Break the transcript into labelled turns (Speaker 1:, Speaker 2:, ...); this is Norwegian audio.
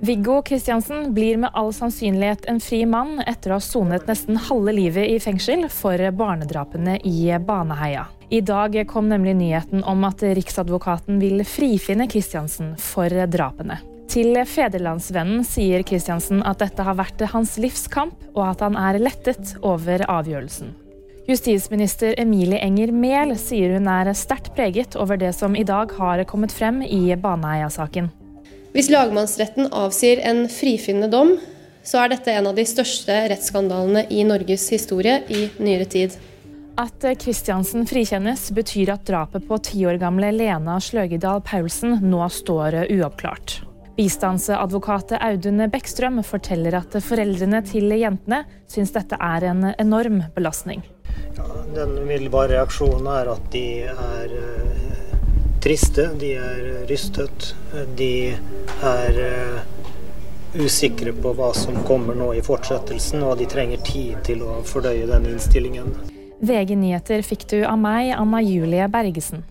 Speaker 1: Viggo Kristiansen blir med all sannsynlighet en fri mann etter å ha sonet nesten halve livet i fengsel for barnedrapene i Baneheia. I dag kom nemlig nyheten om at Riksadvokaten vil frifinne Kristiansen for drapene. Til Federlandsvennen sier Kristiansen at dette har vært hans livskamp, og at han er lettet over avgjørelsen. Justisminister Emilie Enger Mehl sier hun er sterkt preget over det som i dag har kommet frem i Baneheia-saken.
Speaker 2: Hvis lagmannsretten avsier en frifinnende dom, så er dette en av de største rettsskandalene i Norges historie i nyere tid.
Speaker 1: At Kristiansen frikjennes, betyr at drapet på ti år gamle Lena Sløgedal Paulsen nå står uoppklart. Bistandsadvokat Audun Bekkstrøm forteller at foreldrene til jentene syns dette er en enorm belastning.
Speaker 3: Ja, den umiddelbare reaksjonen er at de er triste, de er rystet. De er uh, usikre på hva som kommer nå i fortsettelsen, og de trenger tid til å fordøye den innstillingen.
Speaker 1: VG nyheter fikk du av meg, Anna Julie Bergesen.